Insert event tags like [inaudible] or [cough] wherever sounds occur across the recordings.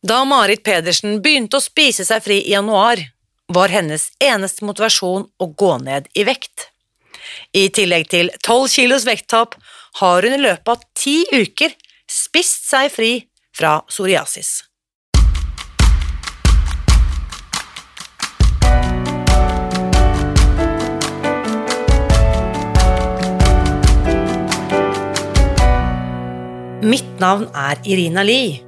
Da Marit Pedersen begynte å spise seg fri i januar, var hennes eneste motivasjon å gå ned i vekt. I tillegg til 12 kilos vekttap har hun i løpet av ti uker spist seg fri fra psoriasis. Mitt navn er Irina Lie.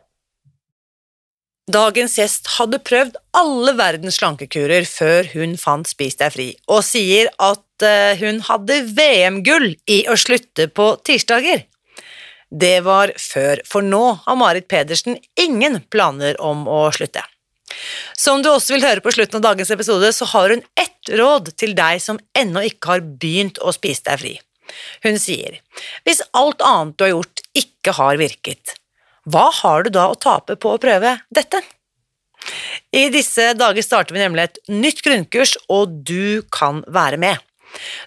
Dagens gjest hadde prøvd alle verdens slankekurer før hun fant Spis deg fri, og sier at eh, hun hadde VM-gull i å slutte på tirsdager. Det var før, for nå har Marit Pedersen ingen planer om å slutte. Som du også vil høre på slutten av dagens episode, så har hun ett råd til deg som ennå ikke har begynt å spise deg fri. Hun sier, hvis alt annet du har gjort ikke har virket, hva har du da å tape på å prøve dette? I disse dager starter vi nemlig et nytt grunnkurs, og du kan være med.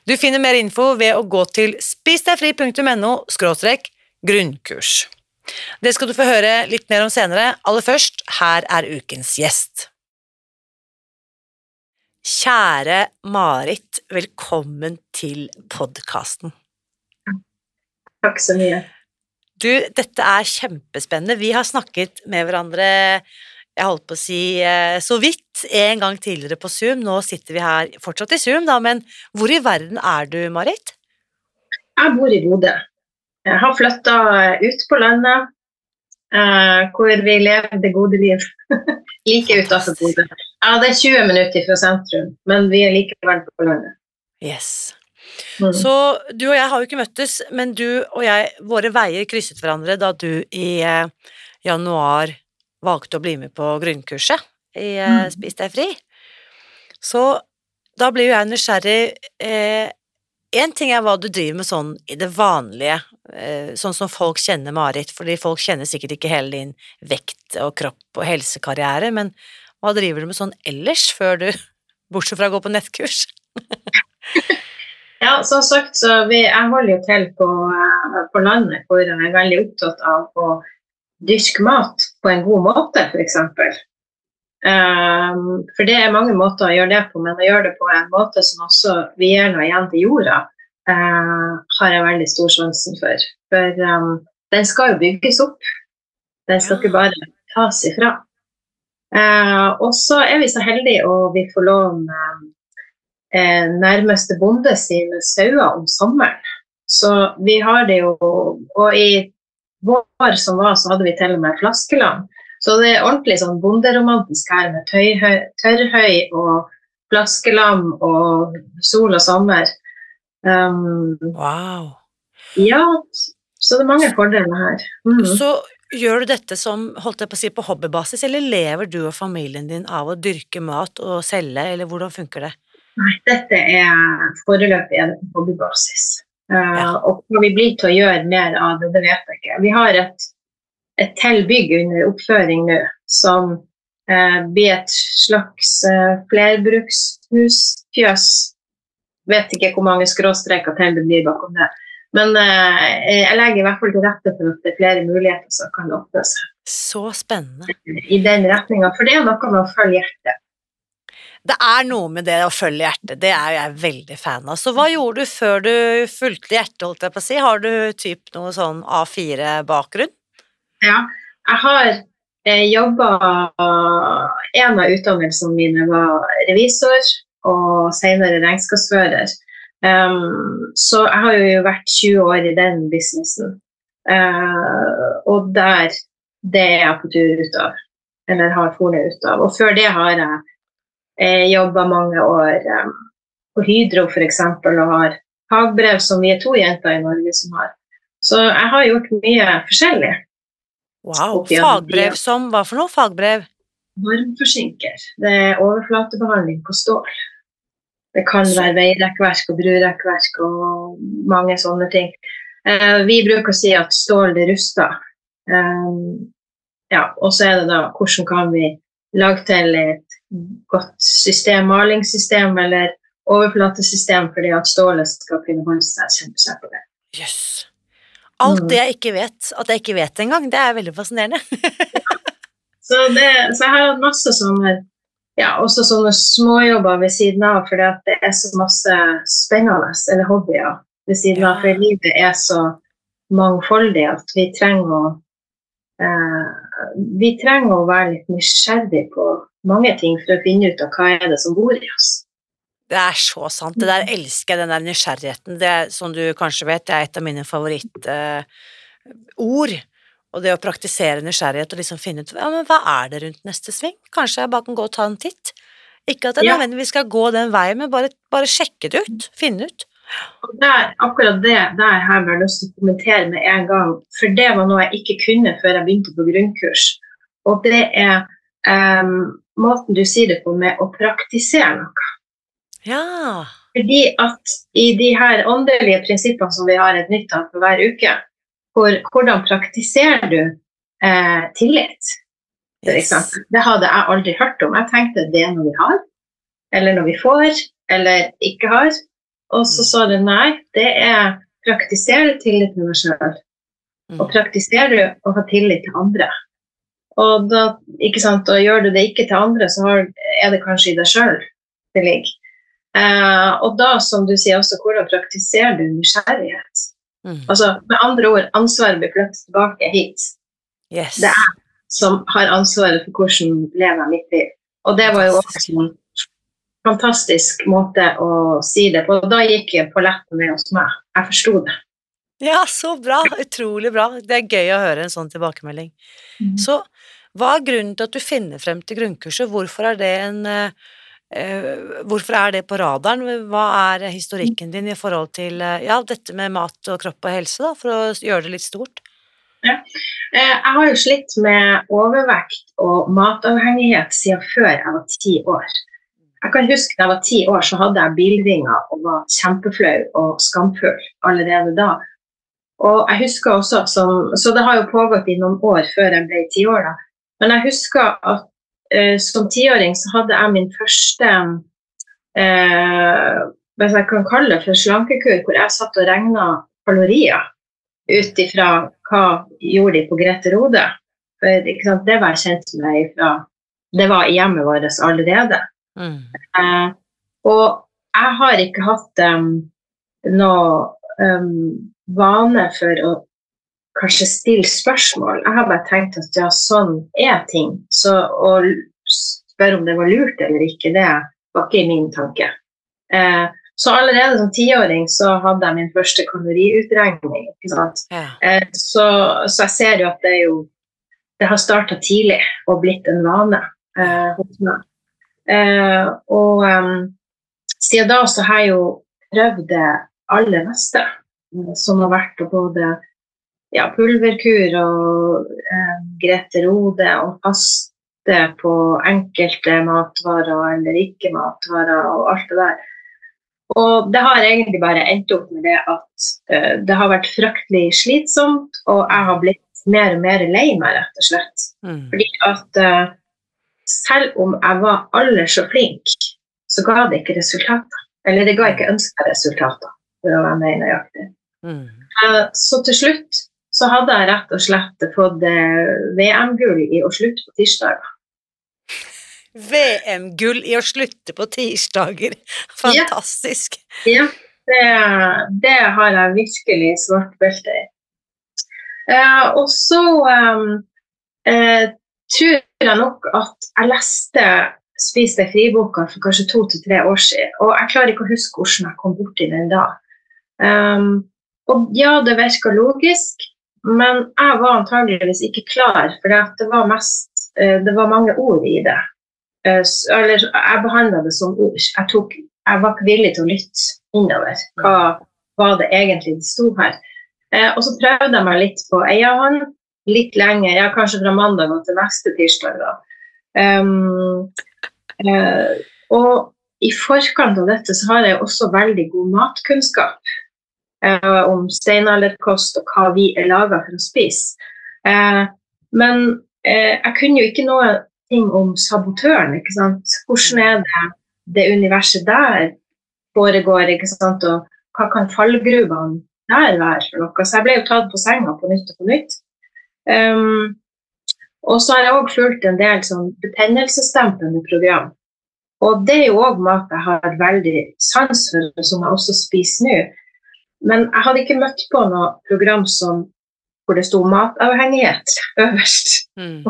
Du finner mer info ved å gå til spisdegfri.no grunnkurs. Det skal du få høre litt mer om senere. Aller først, her er ukens gjest. Kjære Marit, velkommen til podkasten. Takk så mye. Du, dette er kjempespennende. Vi har snakket med hverandre jeg holdt på å si eh, så vidt en gang tidligere på Zoom. Nå sitter vi her fortsatt i Zoom, da, men hvor i verden er du, Marit? Jeg bor i Bodø. Jeg har flytta ut på landet, eh, hvor vi lever det gode liv. [laughs] like utafor Bodø. Ja, det er 20 minutter fra sentrum, men vi er likevel på landet. Yes. Mm. Så du og jeg har jo ikke møttes, men du og jeg, våre veier krysset hverandre da du i eh, januar valgte å bli med på grunnkurset i eh, mm. Spis deg fri. Så da blir jo jeg nysgjerrig. Eh, en ting er hva du driver med sånn i det vanlige, eh, sånn som folk kjenner Marit, fordi folk kjenner sikkert ikke hele din vekt og kropp og helsekarriere, men hva driver du med sånn ellers, før du, [laughs] bortsett fra å gå på nettkurs? [laughs] Ja, som sagt, så vi, jeg holder jo til på, eh, på, landet, hvor jeg er veldig opptatt av å dyrke mat på en god måte, f.eks. Um, ehm, for det er mange måter å gjøre det på, men å gjøre det på en måte som også vi gir noe igjen til jorda, uh, har jeg veldig stor sjansen for. For um, den skal jo bygges opp. Den skal ikke bare tas ifra. Uh, og så er vi så heldige og vi får låne um, eh, nærmeste bonde sine sauer om sommeren. Så vi har det jo Og i vår som var, så hadde vi til og med flaskelam. Så det er ordentlig sånn bonderomantisk her med tøyhøy, tørrhøy og flaskelam og sol og sommer. Um, wow. Ja, så det er mange fordeler her. Mm. Så gjør du dette som holdt jeg på å si, på hobbybasis, eller lever du og familien din av å dyrke mat og selge, eller hvordan funker det? Nei, dette er foreløpig er det på hobbybasis. Uh, og hva vi blir til å gjøre mer av det, det vet jeg ikke. Vi har et, et til bygg under oppføring nå som uh, blir et slags uh, flerbrukshus, fjøs. Vet ikke hvor mange skråstreker til det blir bakom det. Men jeg legger i hvert fall til rette for at det er flere muligheter som kan åpne seg. Så spennende. I den retninga. For det er noe med å følge hjertet. Det er noe med det å følge hjertet, det er jeg veldig fan av. Så hva gjorde du før du fulgte hjertet, holdt jeg på å si? Har du typ noe sånn A4-bakgrunn? Ja, jeg har Jeg jobba En av utdannelsene mine var revisor, og senere regnskapsfører. Um, så jeg har jo vært 20 år i den businessen. Uh, og der Det er jeg på tur ut av. Eller har funnet ut av. Og før det har jeg eh, jobba mange år eh, på Hydro f.eks. og har fagbrev som vi er to jenter i Norge som har. Så jeg har gjort mye forskjellig. Wow. Fagbrev som hva for noe? Fagbrev? Varmforsinker. Det er overflatebehandling på stål. Det kan være veirekkverk og brurekkverk og mange sånne ting. Eh, vi bruker å si at stål det ruster. Eh, ja, og så er det da hvordan kan vi lage til et godt system, malingssystem eller overflatesystem fordi at stålet skal kunne holde seg kjempeskjær på det. Yes. Alt mm. det jeg ikke vet, at jeg ikke vet engang, det er veldig fascinerende. [laughs] så, det, så, jeg har hatt masse sånne ja, også sånne småjobber ved siden av, fordi at det er så masse spennende, eller hobbyer ved siden av. For livet er så mangfoldig at vi trenger å eh, Vi trenger å være litt nysgjerrig på mange ting for å finne ut av hva er det som bor i oss. Det er så sant. Det der elsker jeg, den der nysgjerrigheten. Det som du kanskje vet, det er et av mine favorittord. Eh, og det å praktisere nysgjerrighet og liksom finne ut ja, men hva er det rundt neste sving? Kanskje jeg bare kan gå og ta en titt? Ikke at jeg ja. nødvendigvis skal gå den veien, men bare, bare sjekke det ut. Finne ut. Og der, akkurat det der har jeg lyst til å kommentere med en gang, for det var noe jeg ikke kunne før jeg begynte på grunnkurs. Og det er um, måten du sier det på med å praktisere noe. Ja. Fordi at i de her åndelige prinsippene som vi har et nytt av for hver uke, hvor, hvordan praktiserer du eh, tillit? Yes. Det hadde jeg aldri hørt om. Jeg tenkte det er noe vi har, eller noe vi får, eller ikke har. Og så sa du nei, det er praktisere tillit med deg sjøl. Mm. Og praktiserer du å ha tillit til andre. Og da, ikke sant, og gjør du det ikke til andre, så er det kanskje i deg sjøl det ligger. Eh, og da, som du sier også, hvordan praktiserer du nysgjerrighet? Mm. Altså, med andre ord, ansvaret blir flyttet tilbake hit. Yes. Det er som har ansvaret for hvordan lever mitt liv. Og det var jo også en fantastisk måte å si det på. Da gikk jeg på letten med hos meg. Jeg forsto det. Ja, så bra. Utrolig bra. Det er gøy å høre en sånn tilbakemelding. Mm. Så hva er grunnen til at du finner frem til grunnkurset? Hvorfor er det en uh, hvorfor er det på radaren? Hva er historikken din i forhold til uh, ja, dette med mat og kropp og helse, da, for å gjøre det litt stort? Ja. Jeg har jo slitt med overvekt og matavhengighet siden før jeg var ti år. Jeg kan huske da jeg var ti år, så hadde jeg bilringer og var kjempeflau og skamfull allerede da. Og jeg husker også som, Så det har jo pågått i noen år før jeg ble ti år, da. Men jeg husker at eh, som tiåring så hadde jeg min første eh, hvis jeg kan kalle det for slankekur, hvor jeg satt og regna kalorier ut ifra hva gjorde de på Grete Rode. For det var jeg kjent med ifra Det var i hjemmet vårt allerede. Mm. Eh, og jeg har ikke hatt um, noe um, vane for å kanskje stille spørsmål. Jeg har bare tenkt at ja, sånn er ting. Så å spørre om det var lurt eller ikke, det var ikke i min tanke. Eh, så allerede som tiåring så hadde jeg min første kaloriutregning. Ja. Eh, så, så, jeg ser jo at det, jo, det har starta tidlig og blitt en vane eh, hos meg. Eh, og um, siden da så har jeg jo prøvd det aller meste eh, som har vært å både ja, pulverkur og eh, Grete Rode og faste på enkelte matvarer eller ikke-matvarer og alt det der. Og det har egentlig bare endt opp med det at eh, det har vært fryktelig slitsomt, og jeg har blitt mer og mer lei meg, rett og slett. Mm. Fordi at eh, selv om jeg var aller så flink, så ga det ikke resultater. Eller det ga ikke ønska resultater, for å være mer nøyaktig. Mm. Uh, så til slutt så hadde jeg rett og slett fått eh, VM-gull i å slutte på tirsdager. [laughs] VM-gull i å slutte på tirsdager. [laughs] Fantastisk. Ja, ja det, det, har jeg virkelig svart belte i. Eh, og så um, eh, tror jeg nok at jeg leste Spis deg fri-boka for kanskje to til tre år siden, og jeg klarer ikke å huske hvordan jeg kom borti den da. Um, og ja, det virka logisk, men jeg var antageligvis ikke klar, for det var, mest, uh, det var mange ord i det. Uh, eller jeg behandla det som ord. Jeg, tok, jeg, var ikke villig til å lytte innover. Hva var det egentlig det sto her? Uh, og så prøvde jeg meg litt på Eiahånd, litt lenger, ja, kanskje fra mandag til neste tirsdag. da. Um, uh, og i forkant av dette så har jeg også veldig god matkunnskap om steinalderkost og hva vi er laga for å spise. Uh, men jeg kunne jo ikke noe ting om sabotøren. ikke sant? Hvordan er det det universet der foregår? ikke sant? Og hva kan fallgruvene der være for noe? Så jeg ble jo tatt på senga på nytt og på nytt. Um, og så har jeg òg fulgt en del sånn betennelsesdempende program. Og det er jo òg mat jeg har veldig sans for, som jeg også spiser nå. Men jeg hadde ikke møtt på noe program som, hvor det sto matavhengighet [laughs] øverst. Mm.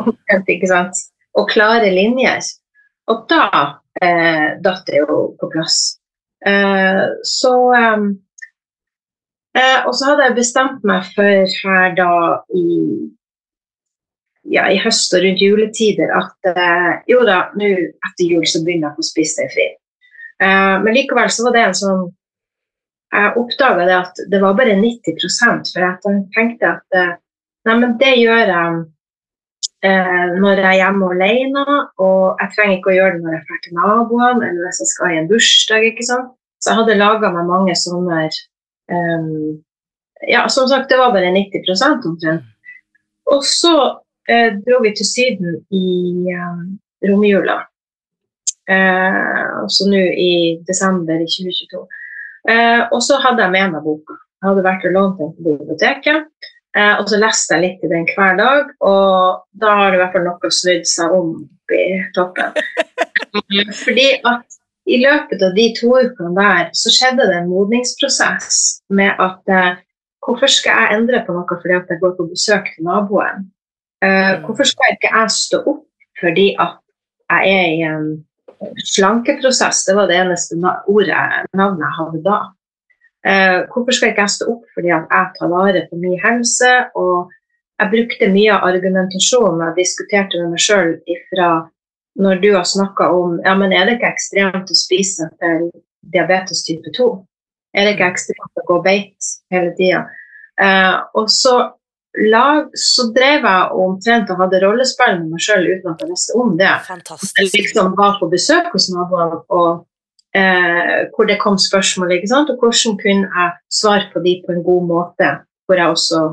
Og klare linjer. Og da eh, datt det jo på plass. Eh, så um, eh, Og så hadde jeg bestemt meg for her da i ja, i høst og rundt juletider at eh, jo da, nå etter jul så begynner jeg å spise seg fri. Uh, men likevel så var det en sånn Jeg oppdaga det at det var bare 90 for jeg tenkte at uh, nei, det gjør jeg når jeg er hjemme alene, og jeg trenger ikke å gjøre det når jeg drar til naboene eller hvis jeg skal i en bursdag. ikke sant? Så jeg hadde laga meg mange sånne um, Ja, som sagt, det var bare 90 omtrent. Og så eh, dro vi til Syden i eh, romjula. Eh, altså nå i desember i 2022. Eh, og så hadde jeg med meg boka. Jeg hadde vært og lånt den på biblioteket. Eh, og så leste jeg litt i den hver dag, og da har det i hvert fall noe snudd seg om i toppen. [laughs] Fordi at i løpet av de to ukene der så skjedde det en modningsprosess med at eh, hvorfor skal jeg endre på noe fordi at jeg går på besøk til naboen? Uh, hvorfor skal ikke jeg stå opp fordi at jeg er i en slankeprosess? Det var det eneste ordet, navnet jeg hadde da. Eh, hvorfor skal ikke jeg stå opp fordi at jeg tar vare på min helse? Og jeg brukte mye av argumentasjonen jeg diskuterte med meg sjøl ifra når du har snakka om ja, men er det ikke ekstremt å spise til diabetes type 2? Er det ikke ekstremt å gå beit hele tida? Eh, og så lag, så drev jeg omtrent og hadde rollespill med meg sjøl uten at jeg visste om det. Fantastisk. Jeg liksom var på besøk hos naboene, og eh, hvor det kom spørsmål, ikke sant? og hvordan kunne jeg svare på de på en god måte, hvor jeg også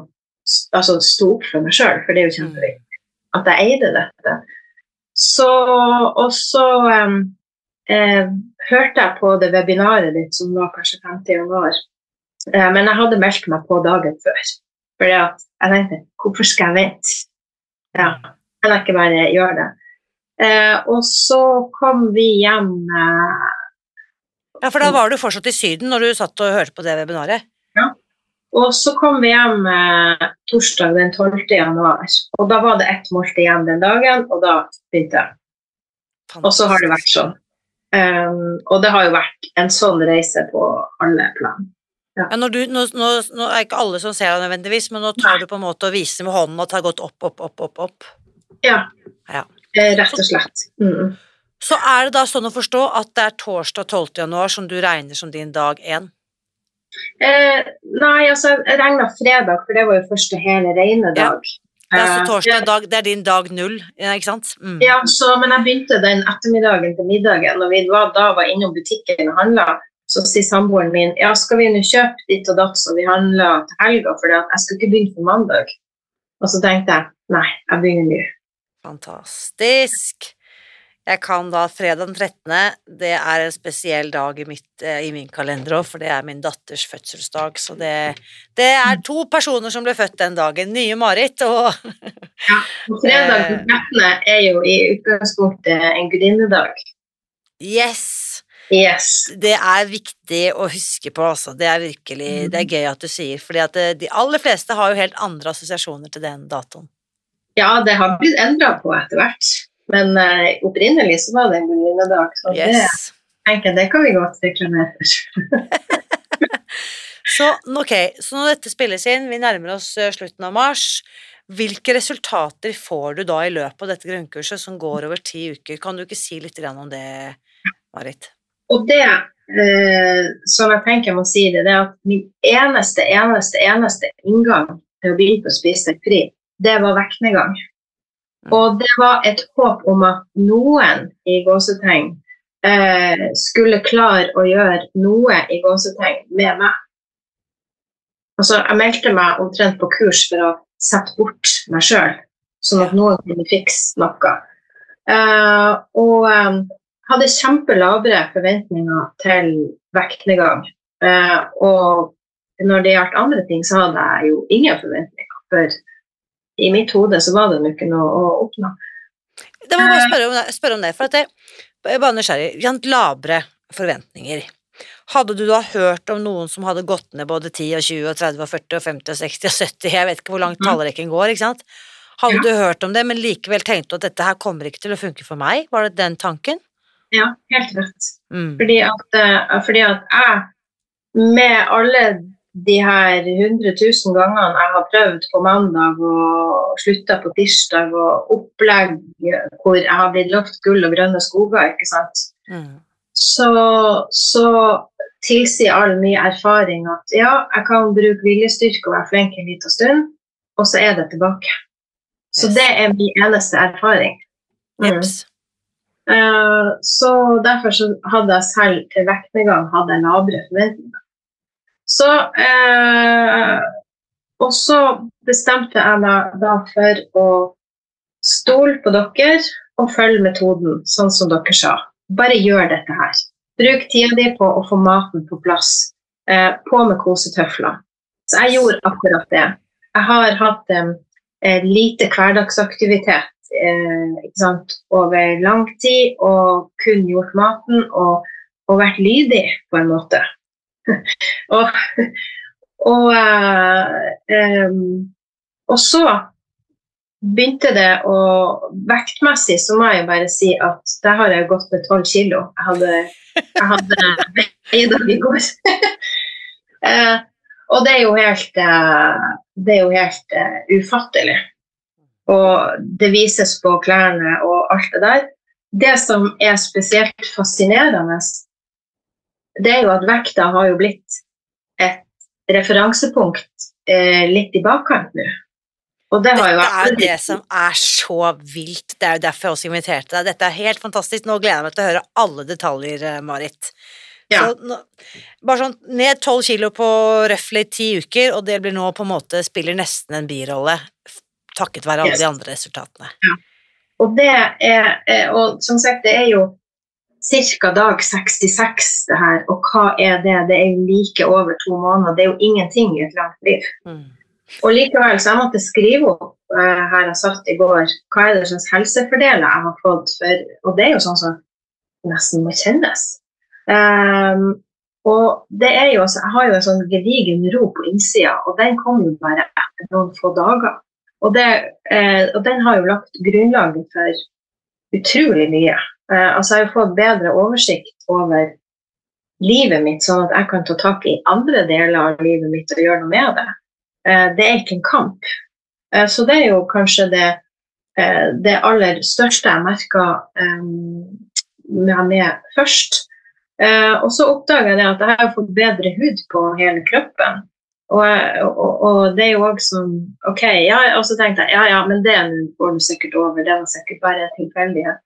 altså, sto opp for meg sjøl, for det er jo kjempeviktig at jeg eide dette. Så, og så eh, eh, hørte jeg på det webinaret ditt som var kanskje 50 januar, eh, men jeg hadde meldt meg på dagen før. Fordi at jeg tenkte hvorfor skal jeg vente? Ja, kan jeg ikke bare gjøre det? Eh, og så kom vi hjem eh, Ja, for da var du fortsatt i Syden når du satt og hørte på det webinaret? Ja. Og så kom vi hjem eh, torsdag den 12. januar. Og da var det ett måltid igjen den dagen, og da begynte jeg. Og så har det vært sånn. Um, og det har jo vært en sånn reise på alle plan. Ja. Ja, du, nå, nå, nå, er ikke alle som ser deg nødvendigvis, men nå tar Nei. du på en måte og viser med hånden at det har gått opp, opp, opp, opp, opp. Ja, ja. rett og slett. Mm. Så er det da sånn å forstå at det er torsdag 12. januar som du regner som din dag én? Eh, nei, altså jeg regna fredag, for det var jo første hele reine dag. Ja. Det er altså torsdag, dag, det er din dag null, ikke sant? Mm. Ja, så, men jeg begynte den ettermiddagen til middagen, og vi var, da var innom butikken og handla. Så sier samboeren min ja, skal vi nå kjøpe ditt og datt som vi handler til helga, for jeg skal ikke begynne på mandag. Og så tenkte jeg nei, jeg begynner nå. Fantastisk. Jeg kan da fredag den 13., det er en spesiell dag i, mitt, eh, i min kalender òg, for det er min datters fødselsdag. Så det, det, er to personer som ble født den dagen. Nye Marit og [laughs] Ja, og fredag den 13. er jo i utgangspunktet en gudinnedag. Yes. Yes. Det er viktig å huske på, altså. Det er virkelig det er mm. gøy at du sier, fordi at eh, de aller fleste har jo helt andre assosiasjoner til den datoen. Ja, det har blitt endra på etter hvert. Men uh, opprinnelig så var det en gullinnedag. Så det, tenker det kan vi godt reklamere for. [laughs] Så, okay, så når dette spilles inn, vi nærmer oss eh, slutten av mars, hvilke resultater får du da i løpet av dette grunnkurset som går over ti uker? Kan du ikke si litt om det, Marit? Og det eh, som jeg tenker jeg må si det, det er at min eneste, eneste, eneste inngang til å begynne på spise deg fri, det var vektnedgang. Og det var et håp om at noen i gåsetegn eh, skulle klare å gjøre noe i gåsetegn med meg. Altså, jeg meldte meg omtrent på kurs for å sette bort meg sjøl, sånn at noen kunne fikse noe. Eh, og eh, hadde kjempelabre forventninger til vektnedgang. Eh, og når det gjaldt andre ting, så hadde jeg jo ingen forventninger. For i mitt hode så var det ikke noe å oppnå. Det jeg bare spørre om det, spørre om det for at det, jeg er bare nysgjerrig. Labre forventninger. Hadde du da hørt om noen som hadde gått ned både 10 og 20 og 30 og 40 og 50 og 60 og 70, jeg vet ikke hvor langt Mm. tallrekken går, ikke sant? Hadde Ja. du hørt om det, men likevel tenkte du at dette her kommer ikke til å funke for meg? Var det den tanken? Ja, helt rett. Mm. Fordi at, eh, fordi at jeg, med alle de her 100 000 gangene jeg har prøvd på mandag og slutta på tirsdag, og opplegg hvor jeg har blitt lovt gull og grønne skoger, ikke sant, Mm. så, så tilsier all min erfaring at ja, jeg kan bruke viljestyrke og være flink en liten stund, og så er det tilbake. Så Yes. det er min eneste erfaring. Mm. Jeps. Eh, så derfor så hadde jeg selv til vektnedgang hadde jeg lavere forventninger. Så eh, Og så bestemte jeg meg da for å stole på dere og følge metoden sånn som dere sa. Bare gjør dette her. Bruk tida di på å få maten på plass. Eh, på med kosetøfler. Så jeg gjorde akkurat det. Jeg har hatt eh, lite hverdagsaktivitet eh, over lang tid og kun gjort maten og, og vært lydig på en måte. [laughs] og og, eh, og så begynte det å Vektmessig så må jeg bare si at der har jeg gått med tolv kilo. Jeg hadde, jeg hadde [laughs] veid i går. [laughs] Eh, og det er jo helt, eh, det er jo helt uh, ufattelig. Og det vises på klærne og alt det der. Det som er spesielt fascinerende, det er jo at vekta har jo blitt et referansepunkt eh, litt i bakkant nå. Og det har jo Dette er jo det som er så vilt. Det er jo derfor jeg også inviterte deg. Dette er helt fantastisk. Nå gleder jeg meg til å høre alle detaljer, eh, Marit. Ja. Nå, bare sånn ned tolv kilo på røftlig ti uker, og det blir nå på en måte spiller nesten en birolle, takket være alle Yes. de andre resultatene. Og det er, eh, og som sagt, det er jo ca. dag 66 det her, og hva er det? Det er like over to måneder, det er jo ingenting i et langt liv. Mm. Og likevel, så jeg måtte skrive opp uh, her jeg satt i går, hva er det slags helsefordeler jeg har fått, for, og det er jo sånn som nesten må kjennes. Um, og det er jo, altså, jeg har jo en sånn gedigen ro på innsida, og den kom jo bare etter noen få dager. Og, det, eh, og den har jo lagt grunnlaget for utrolig mye. Eh, altså, jeg har jo fått bedre oversikt over livet mitt, sånn at jeg kan ta tak i andre deler av livet mitt og gjøre noe med det. Eh, det er ikke en kamp. Så det er jo kanskje det, det aller største jeg merka meg med først. Og så oppdaga jeg at jeg har fått bedre hud på hele kroppen. Og, og, og det er jo òg sånn OK, ja, og så tenkte jeg ja, ja, men det nå går du sikkert over. Det var sikkert bare tilfeldighet.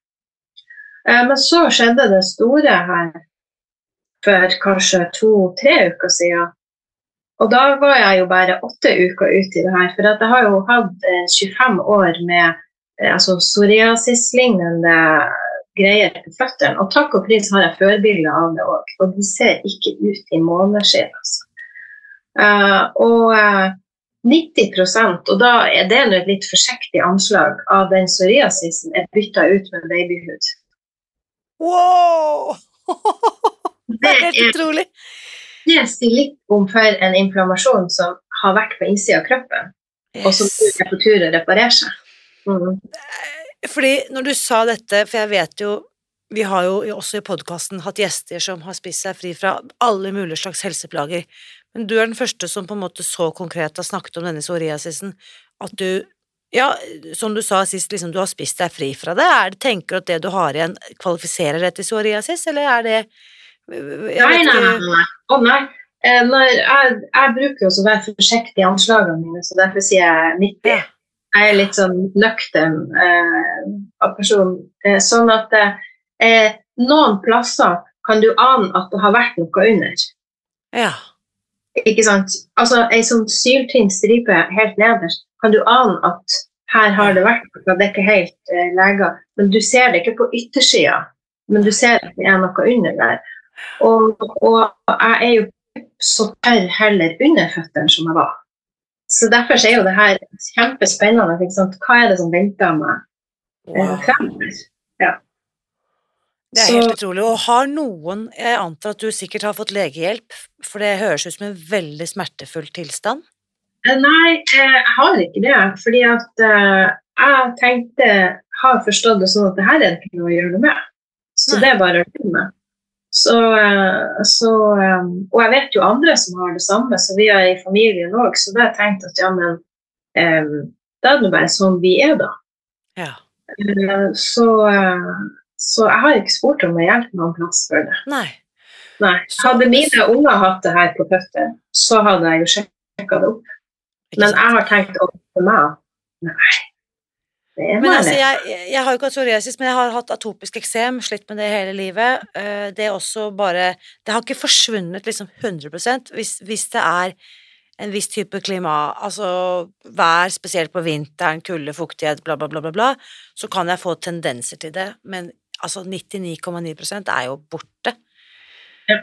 Eh, men så skjedde det store her for kanskje to-tre uker siden. Og da var jeg jo bare åtte uker ute i det her. For jeg har jo hatt eh, 25 år med eh, altså psoriasis-lignende greier på føttene. Og takk og pris har jeg førbilder av det òg. Og de ser ikke ut i måneskinn. Altså. Eh, og eh, 90% og da er det et litt forsiktig anslag, av den psoriasisen er bytta ut med babyhud. Wow! [laughs] Det er helt utrolig. Det sier litt om for en inflammasjon som har vært på innsida av kroppen, og som er på tur å reparere seg. Mm. Fordi når du sa dette, for jeg vet jo Vi har jo også i podkasten hatt gjester som har spist seg fri fra alle mulige slags helseplager, men du er den første som på en måte så konkret har snakket om denne psoriasisen, at du ja, som du sa sist, liksom du har spist deg fri fra det. Er det tenker du at det du har igjen, kvalifiserer deg til psoriasis, eller er det Nei, nei, nei. nei. Å nei. Eh, når jeg, jeg bruker jo å være forsiktig i anslagene mine, så derfor sier jeg 90. Jeg er litt sånn nøktern eh, av person. Eh, sånn at eh, noen plasser kan du ane at det har vært noe under. Ja. Ikke sant? Altså ei sånn syltynn stripe helt nederst, kan du ane at her har det vært noe, det er ikke helt eh, leger. Men du ser det ikke på yttersida, men du ser at det er noe under der. Og, og jeg er jo så tørr heller under føttene som jeg var. Så derfor er jo det her kjempespennende. Ikke sant? Hva er det som venter meg eh, fremover? Ja. Det er helt utrolig. Og har noen Jeg antar at du sikkert har fått legehjelp, for det høres ut som en veldig smertefull tilstand. Eh, Nei, eh, jeg har ikke det. Fordi at eh, jeg tenkte, har forstått det sånn at det her er det ikke noe å gjøre noe med. Så Nei. det er bare å leve med. Så, så, og jeg vet jo andre som har det samme, så vi er i familien òg. Så da har jeg tenkt at ja, men da er det bare sånn vi er, da. Ja. Så, så jeg har ikke spurt om hjelp noen plass for det. Nei. Nei. Hadde mine unger hatt det her på føttene, så hadde jeg jo sjekka det opp. Men jeg har tenkt overfor meg Nei. Det er Men altså, jeg, jeg har jo ikke hatt psoriasis, men jeg har hatt atopisk eksem, slitt med det hele livet. Eh, Det er også bare Det har ikke forsvunnet liksom 100% hvis, hvis det er en viss type klima, altså vær, spesielt på vinteren, kulde, fuktighet, bla, bla, bla, bla, bla, så kan jeg få tendenser til det, men altså 99,9 er jo borte. Ja.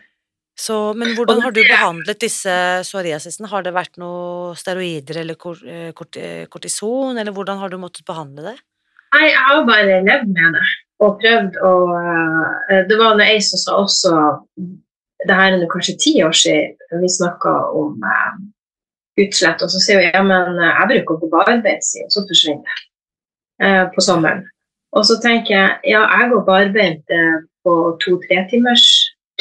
Så, men hvordan har du behandlet disse psoriasisene? Har det vært noe steroider eller eh, kort, eh, kortison, eller hvordan har du måttet behandle det? Nei, jeg har bare levd med det og prøvd å eh, Det var ei som sa også Det her er kanskje ti år siden vi snakka om utslett, og så sier hun ja, men jeg bruker å gå barbeint, sier hun, så forsvinner det på sommeren. Og så tenker jeg ja, jeg går barbeint eh, på to-tre timers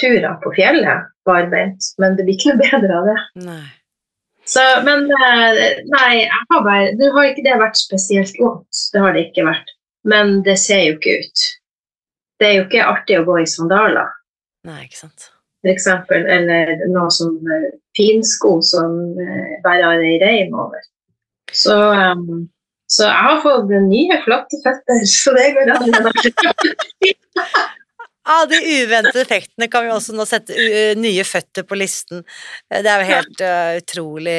turer på fjellet, barbeint, men det blir ikke noe bedre av det. Nei. Så, men eh, nei, jeg har bare, nå har ikke det vært spesielt vondt. Det har det ikke vært. Men det ser jo ikke ut. Det er jo ikke artig å gå i sandaler, Nei, ikke sant. For eksempel, Eller noe som eh, finsko som bare har ei reim over. Så, eh, så jeg har fått nye, flotte føtter, så det går an. Av de uventede effektene kan vi også nå sette uh, nye føtter på listen. Eh, Det er jo helt uh, utrolig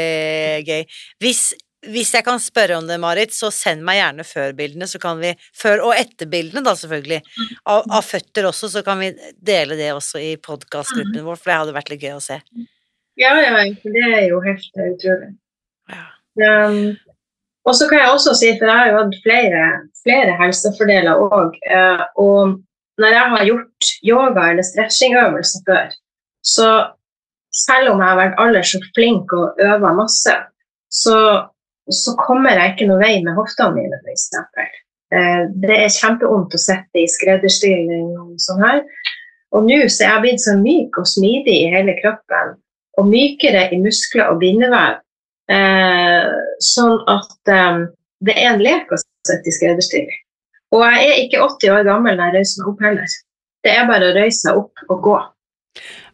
gøy. Hvis, hvis jeg kan spørre om det, Marit, så send meg gjerne før-bildene, så kan vi Før- og etterbildene, da, selvfølgelig. Av, av føtter også, så kan vi dele det også i podkastgruppen vår, for det hadde vært litt gøy å se. Ja, ja, det er jo helt eh, utrolig. Ja. Um, og så kan jeg også si, for jeg har jo hatt flere, flere helsefordeler òg, og når jeg har gjort yoga eller stretchingøvelser før, så selv om jeg har vært aller så flink og øva masse, så, så kommer jeg ikke noe vei med hoftene mine, f.eks. Eh, det er kjempevondt å sitte i skredderstilling og sånn her. Og nå så er jeg blitt så myk og smidig i hele kroppen, og mykere i muskler og bindevev. Eh, sånn at eh, det er en lek å sitte i skredderstilling. Og jeg er ikke 80 år gammel når jeg reiser meg opp heller. Det er bare å røyse seg opp og gå.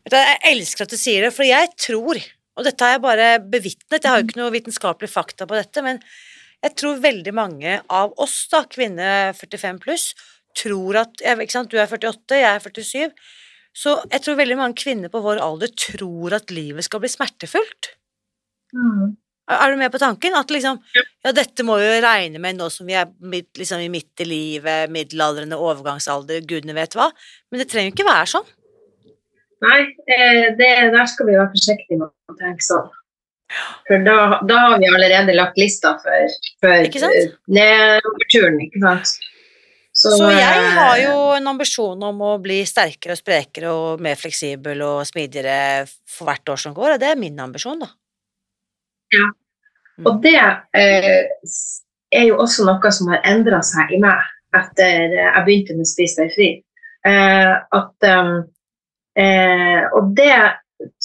Jeg elsker at du sier det, for jeg tror, og dette har jeg bare bevitnet, jeg har jo ikke noe vitenskapelig fakta på dette, men jeg tror veldig mange av oss, da, kvinner 45 pluss, tror at ikke sant, Du er 48, jeg er 47. Så jeg tror veldig mange kvinner på vår alder tror at livet skal bli smertefullt. Er er du med på tanken? At liksom Ja, dette må vi jo regne med nå som vi er midt, liksom i midt i livet, middelaldrende, overgangsalder, gudene vet hva. Men det trenger jo ikke være sånn. Nei, eh, det, der skal vi være forsiktige med å tenke sånn. For da, da har vi allerede lagt lista for, for eh, ikke sant. Så, jeg eh, har jo en ambisjon om å bli sterkere og sprekere og mer fleksibel og smidigere for hvert år som går, og det er min ambisjon, da. Ja. Og det eh, er jo også noe som har endra seg i meg etter jeg begynte med Spis deg fri. Eh, at, um, eh, og det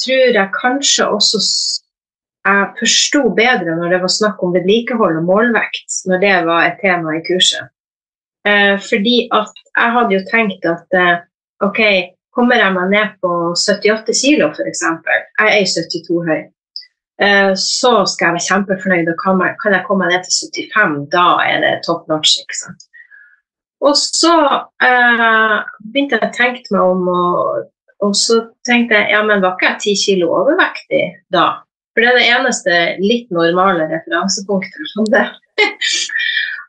tror jeg kanskje også jeg forsto bedre når det var snakk om vedlikehold og målvekt, når det var et tema i kurset. Eh, fordi at jeg hadde jo tenkt at eh, OK, kommer jeg meg ned på 78 kg f.eks., jeg er 72 høy, eh, så skal jeg være kjempefornøyd. Og kan, jeg, komme ned til 75, da er det top notch. ikke sant? Og så eh, begynte jeg å tenke meg om, og, og, så tenkte jeg ja, men var ikke jeg 10 kilo overvektig da? For det er det eneste litt normale referansepunktet som det. [laughs]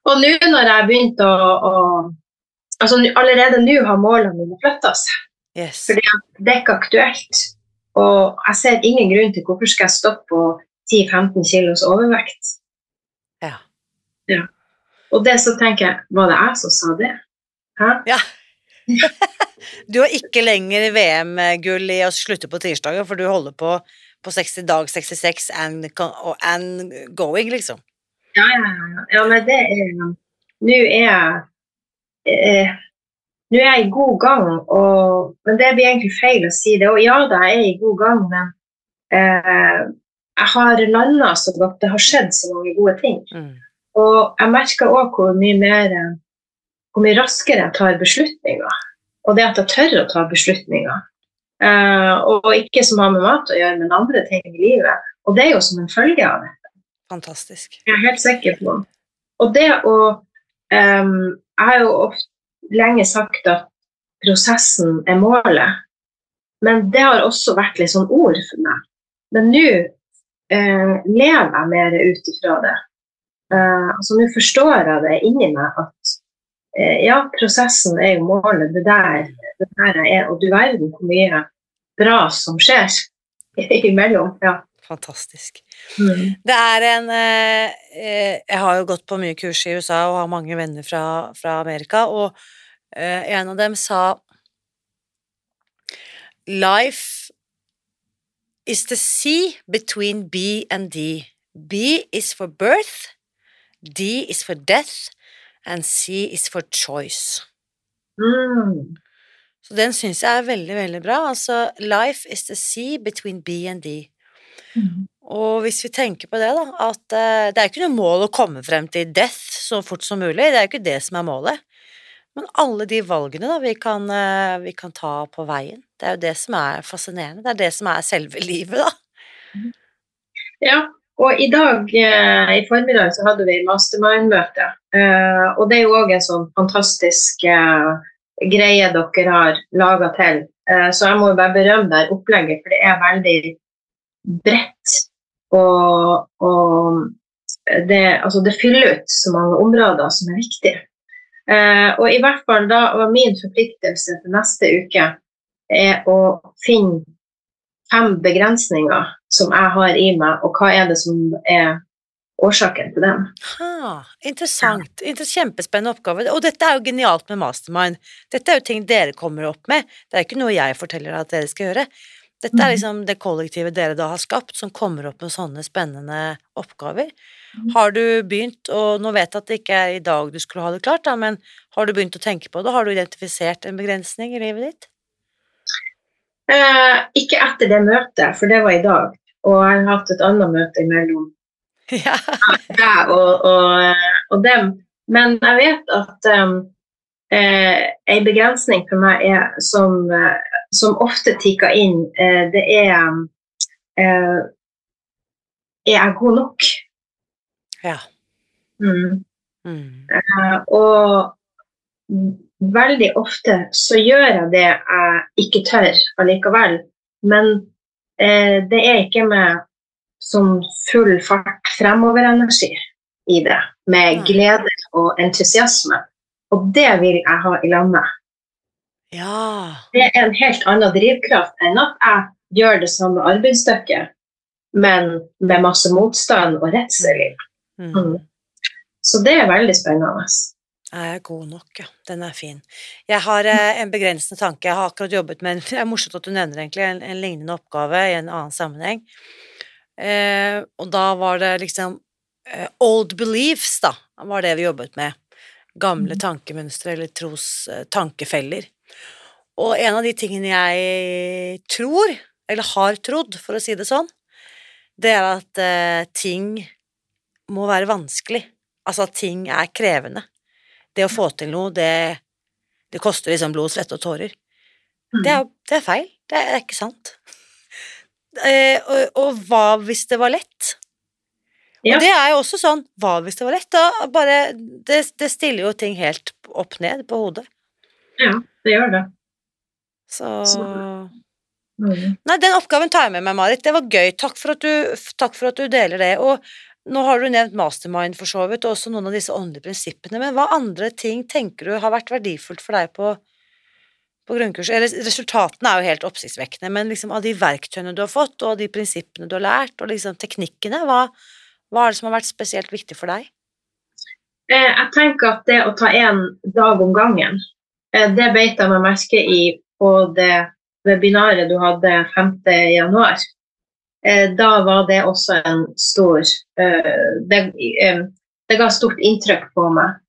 og nå når jeg begynte å, å altså Allerede nå har målene mine flytta seg. Yes. For det er ikke aktuelt. Og jeg ser ingen grunn til hvorfor skal jeg stoppe på 10-15 kilos overvekt. Ja. ja. Og det så tenker jeg, var det jeg som sa det? Hæ? Ja. [laughs] du har ikke lenger VM-gull i å slutte på tirsdager, for du holder på på 60 dag 66 and, and going, liksom. Ja, ja, ja. ja men det er Nå er jeg eh, nå er jeg i god gang, og, men det blir egentlig feil å si det. Og ja da, jeg er i god gang, men eh, jeg har landa så godt. Det har skjedd så mange gode ting. Mm. Og jeg merker òg hvor mye mer hvor mye raskere jeg tar beslutninger. Og det at jeg tør å ta beslutninger. Eh, og ikke som har med mat å gjøre, men andre ting i livet. Og det er jo som en følge av dette. Fantastisk. Jeg er helt sikker på. Og det å um, Jeg har jo ofte lenge sagt at prosessen er målet. Men det har også vært litt sånn ord for meg. Men nå eh, lever jeg mer ut ifra det. Eh, altså Nå forstår jeg det inni meg at eh, ja, prosessen er jo målet. Det der, det der er, Og du verden hvor mye bra som skjer [laughs] imellom. ja. Fantastisk. Mm. Det er en eh, eh, Jeg har jo gått på mye kurs i USA og har mange venner fra, fra Amerika, og eh, en av dem sa Life is the sea between B and D. B is for birth, D is for death, and C is for choice. Mm. Så den syns jeg er veldig, veldig bra. Altså, life is the sea between B and D. Mm. Og hvis vi tenker på det, da, at uh, det er ikke noe mål å komme frem til death så fort som mulig, det er jo ikke det som er målet. Men alle de valgene da, vi kan, uh, vi kan ta på veien, det er jo det som er fascinerende. Det er det som er selve livet, da. Ja, og i dag uh, i formiddag så hadde vi mastermind-møte. og det er jo òg en sånn fantastisk greie dere har laga til. så jeg må jo bare berømme det opplegget, for det er veldig bredt. Og, og det, altså det, fyller ut så mange områder som er viktige. Eh, og i hvert fall da var min forpliktelse til neste uke er å finne fem begrensninger som jeg har i meg, og hva er det som er årsaken til dem. Ha, interessant. Kjempespennende oppgave. Og dette er jo genialt med Mastermind. Dette er jo ting dere kommer opp med. Det er ikke noe jeg forteller at dere skal gjøre. Dette er mm. liksom det kollektivet dere da har skapt, som kommer opp med sånne spennende oppgaver. Mm. Har du begynt, og nå vet jeg at det ikke er i dag du skulle ha det klart, da, men har du begynt å tenke på det? Har du identifisert en begrensning i livet ditt? Eh, ikke etter det møtet, for det var i dag. Og jeg har hatt et annet møte imellom [laughs] ja. deg og, og, og, dem. Men jeg vet at um, eh, en begrensning for meg er som eh, som ofte tikker inn, eh, det er eh, Er jeg god nok? Ja. Mm. Mm. Eh, og veldig ofte så gjør jeg det jeg ikke tør allikevel. Men det er ikke med som full fart fremover-energi i det. Med glede og entusiasme. Og det vil jeg ha i landet. Ja. Det er en helt annen drivkraft enn at jeg gjør det samme arbeidsstykket, men med masse motstand og redsel. Mm. mm. Så det er veldig spennende. Jeg er god nok, ja. Den er fin. Jeg har eh, en begrensende tanke. Jeg har akkurat jobbet med en [laughs] Det er morsomt at du nevner egentlig en, en lignende oppgave i en annen sammenheng. Eh, og da var det liksom eh, old beliefs, da, var det vi jobbet med. Gamle Mhm. tankemønstre eller tros eh, tankefeller. Og en av de tingene jeg tror, eller har trodd, for å si det sånn, det er at eh, ting må være vanskelig. Altså at ting er krevende. Det å få til noe, det, det koster liksom blod, svette og tårer. Det er, det er feil. Det er ikke sant. Eh, og, og hva hvis det var lett? Ja. Og det er jo også sånn Hva hvis det var lett? Da bare det, det stiller jo ting helt opp ned på hodet. Ja, det gjør det. Så Mm. Nei, den oppgaven tar jeg med meg, Marit. Det var gøy. Takk for at du, takk for at du deler det. Og nå har du nevnt mastermind for så vidt, og også noen av disse åndelige prinsippene, men hva andre ting tenker du har vært verdifullt for deg på, på grunnkurset? Eller resultatene er jo helt oppsiktsvekkende, men liksom av de verktøyene du har fått, og de prinsippene du har lært, og liksom teknikkene, hva, hva er det som har vært spesielt viktig for deg? Eh, Jeg tenker at det å ta én dag om gangen, eh, det beit jeg meg merke i på det webinaret du hadde 5. januar. Eh, Da var det også en stor eh, Det, eh, det ga stort inntrykk på meg.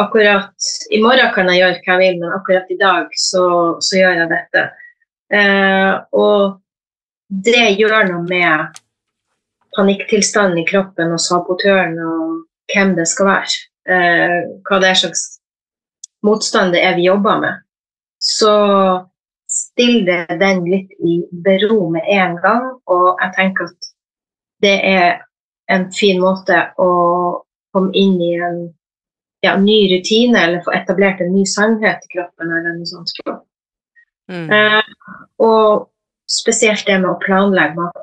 Akkurat I morgen kan jeg gjøre hva jeg vil, men akkurat i dag så, så gjør jeg dette. Og det gjør noe med panikktilstanden i kroppen og sabotøren og hvem det skal være. Hva det er slags motstand det er vi jobber med. Så still det den litt i bero med en gang, og jeg tenker at det er en fin måte å komme inn i en ja, ny rutine, eller få etablert en ny sannhet i kroppen, eller noe sånt. Mm. Eh, og spesielt det med å planlegge mat.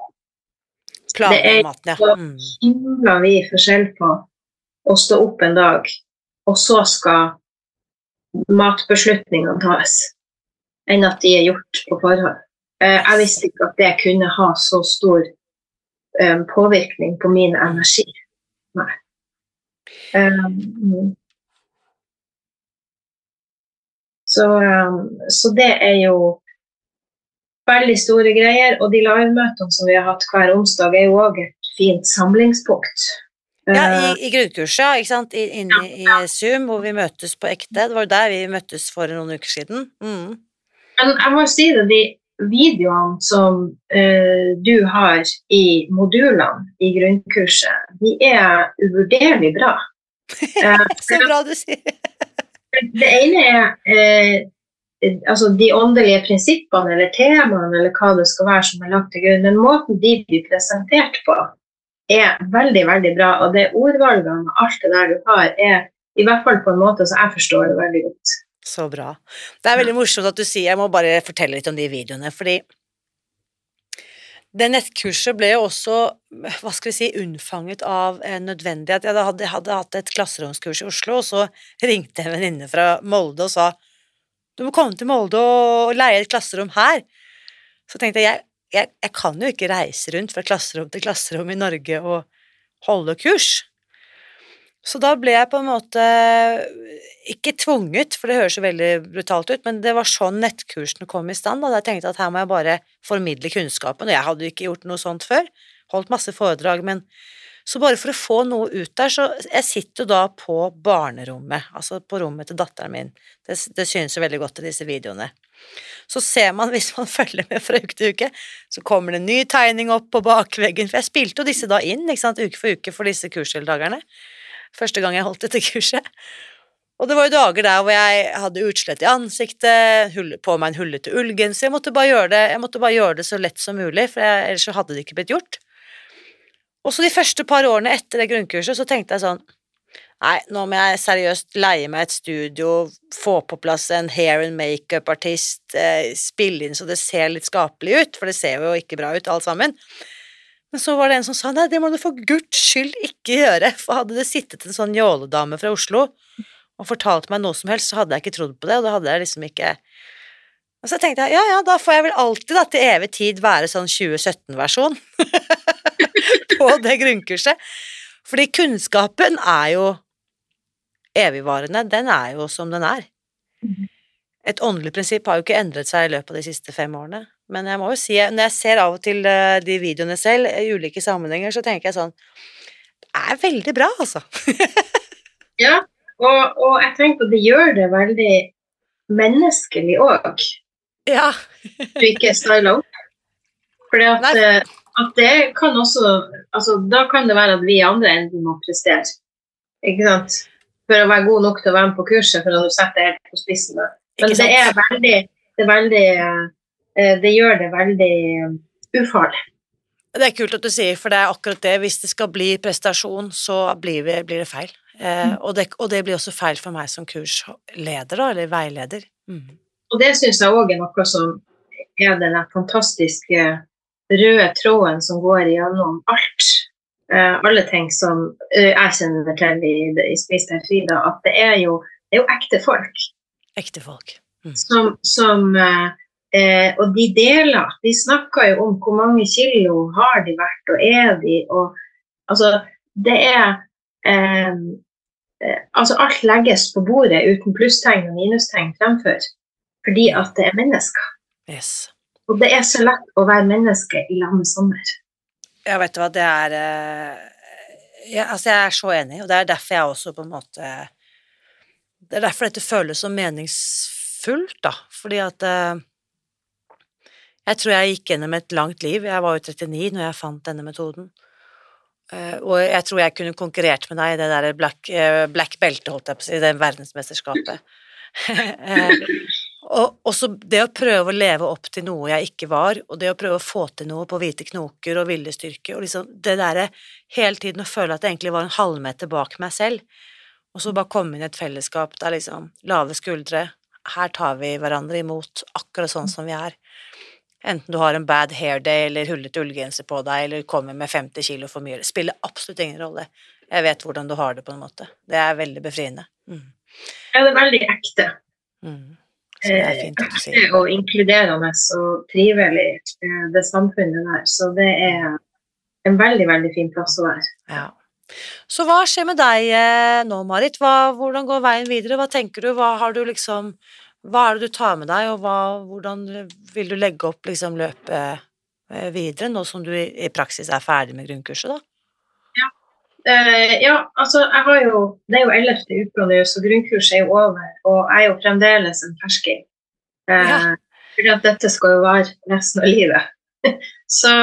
det Planlegge maten, ja. Mm. himla vi forskjell på å stå opp en dag, og så skal matbeslutningene tas, enn at de er gjort på forhånd. Eh, jeg visste ikke at det kunne ha så stor eh, påvirkning på min energi. Nei. Eh, så, så det er jo veldig store greier, og de livemøtene som vi har hatt hver onsdag, er jo òg et fint samlingspunkt. Ja, Eh, i, i grunnkurset, ja, ikke sant, inne i Zoom, hvor vi møtes på ekte. Det var jo der vi møttes for noen uker siden. Mm. Men jeg må si det, de videoene som uh, du har i modulene i grunnkurset, de er uvurderlig bra. [laughs] Eh, Så bra du sier. [laughs] det ene er uh, altså de åndelige prinsippene eller temaene eller hva det skal være som er lagt til grunn. Men måten de blir presentert på, er veldig, veldig bra. Og det ordvalgene og alt det der du har, er i hvert fall på en måte så jeg forstår det veldig godt. Så bra. Det er veldig morsomt at du sier Jeg må bare fortelle litt om de videoene, fordi det nettkurset ble jo også, hva skal vi si, unnfanget av en nødvendighet. Jeg hadde, hadde hatt et klasseromskurs i Oslo, og så ringte en venninne fra Molde og sa du må komme til Molde og leie et klasserom her. Så tenkte jeg, jeg, jeg, jeg kan jo ikke reise rundt fra klasserom til klasserom i Norge og holde kurs. Så da ble jeg på en måte ikke tvunget, for det høres jo veldig brutalt ut, men det var sånn nettkursene kom i stand. Da jeg tenkte at her må jeg bare formidle kunnskapen, og jeg hadde jo ikke gjort noe sånt før. Holdt masse foredrag, men så bare for å få noe ut der, så jeg sitter jo da på barnerommet, altså på rommet til datteren min. Det, det synes jo veldig godt i disse videoene. Så ser man, [laughs] hvis man følger med fra uke til uke, så kommer det en ny tegning opp på bakveggen, for jeg spilte jo disse da inn, ikke sant, uke for uke for disse kursdeltakerne. Første gang jeg holdt dette [laughs] kurset. Og det var jo dager der hvor jeg hadde utslett i ansiktet, på meg en hullete ullgenser. Jeg jeg måtte bare gjøre det så lett som mulig, for jeg, ellers så hadde det ikke blitt gjort. Og så de første par årene etter det grunnkurset så tenkte jeg sånn Nei, nå må jeg seriøst leie meg et studio, få på plass en hair and makeup-artist, eh, spille inn så det ser litt skapelig ut, for det ser jo ikke bra ut alt sammen. Men så var det en som sa nei, det må du for guds skyld ikke gjøre, for hadde det sittet en sånn jåledame fra Oslo og fortalt meg noe som helst, så hadde jeg ikke trodd på det, og da hadde jeg liksom ikke Og så tenkte jeg ja, ja, da får jeg vel alltid da til evig tid være sånn 2017-versjon [laughs] på det grunnkurset. Fordi kunnskapen er jo evigvarende, den er jo som den er. Et åndelig prinsipp har jo ikke endret seg i løpet av de siste fem årene. Men jeg må jo si, når jeg ser av og til eh, de videoene selv i ulike sammenhenger, så tenker jeg sånn Det er veldig bra, altså. [laughs] Ja, og, og jeg tenker at det gjør det veldig menneskelig òg, ja. du ikke styler opp. Nei. eh, det kan også altså, Da kan det være at vi andre enden må prestere. Ikke sant? For å være god nok til å være med på kurset, for å sette det helt på spissen. da. Men det er veldig Det, er veldig, eh, det gjør det veldig eh, ufarlig. Det er kult at du sier, for det er akkurat det. Hvis det skal bli prestasjon, så blir det, blir det feil. Eh, og, det, og det blir også feil for meg som kursleder, da, eller veileder. Mm. Og det syns jeg òg er noe som er den fantastiske røde tråden som går gjennom alt. Eh, alle ting som eh, jeg kjenner til i, i Spis deg fri, at det er, jo, det er jo ekte folk Ekte folk. som, som eh, eh, Og de deler. De snakker jo om hvor mange kilo har de vært, og er de, og altså Det er eh, eh, Altså alt legges på bordet uten plusstegn og minustegn fremfor. Fordi at det er mennesker. Yes. Og det er så lett å være menneske i lag med sommer. Ja, vet du hva, det er eh, ja, Altså, jeg er så enig, og det er derfor jeg også på en måte Det er derfor dette føles så meningsfullt, da, fordi at eh, Jeg tror jeg gikk gjennom et langt liv. Jeg var jo 39 når jeg fant denne metoden. Eh, og jeg tror jeg kunne konkurrert med deg i det der black, black belte, holdt jeg på å si, i det verdensmesterskapet. [laughs] Og også det å prøve å leve opp til noe jeg ikke var, og det å prøve å få til noe på hvite knoker og viljestyrke, og liksom det derre hele tiden å føle at jeg egentlig var en halvmeter bak meg selv, og så bare komme inn i et fellesskap der liksom lave skuldre, her tar vi hverandre imot akkurat sånn som vi er. Enten du har en bad hair day eller hullete ullgenser på deg eller kommer med 50 kilo for mye, det spiller absolutt ingen rolle. Jeg vet hvordan du har det, på en måte. Det er veldig befriende. Mm. Ja, det er veldig ekte. Mm. Så det er fint det. Ekte og inkluderende og trivelig, eh, det samfunnet der. Så det er en veldig, veldig fin plass å være. Ja. Så hva skjer med deg eh, nå, Marit? Hva, hvordan går veien videre? Hva tenker du? Hva har du liksom Hva er det du tar med deg, og hva, hvordan vil du legge opp liksom løpet eh, videre, nå som du i, i praksis er ferdig med grunnkurset, da? Eh, ja, altså, jeg har jo Det er jo ellevte uka nå, så grunnkurset er jo over. Og jeg er jo fremdeles en fersking. Eh, Ja. Fordi at dette skal jo være resten av livet. [laughs] så,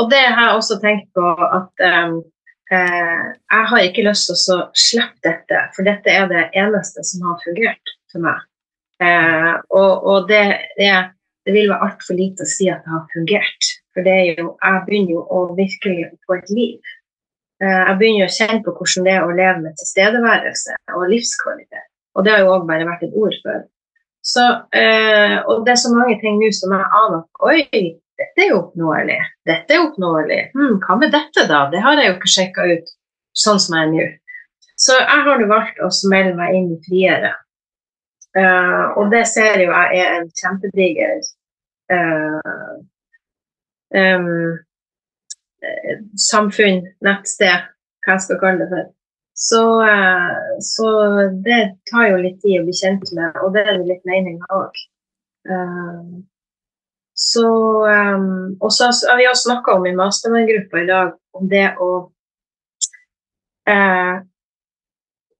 og det har jeg også tenkt på at um, eh, jeg har ikke lyst til å slippe dette, for dette er det eneste som har fungert for meg. Eh, og og det, det, det vil være altfor lite å si at det har fungert. For det er jo, jeg begynner jo å virkelig få et liv. Eh, Jeg begynner å kjenne på hvordan det er å leve med tilstedeværelse og livskvalitet. Og det har jo òg bare vært et ord før. Så, eh, og det er så mange ting nå som jeg aner at oi, dette er jo oppnåelig. Dette er oppnåelig. Hm, hva med dette, da? Det har jeg jo ikke sjekka ut sånn som jeg er nå. Så jeg har nå valgt å melde meg inn i friere. Uh, og det ser jo jeg er en kjempediger uh, eh, samfunn, nettsted, hva jeg skal kalle det for. Så, eh, så det tar jo litt tid å bli kjent med, og det er jo litt meninga òg. Så um, Og så har vi også snakka om i mastermind-gruppa i dag om det å eh,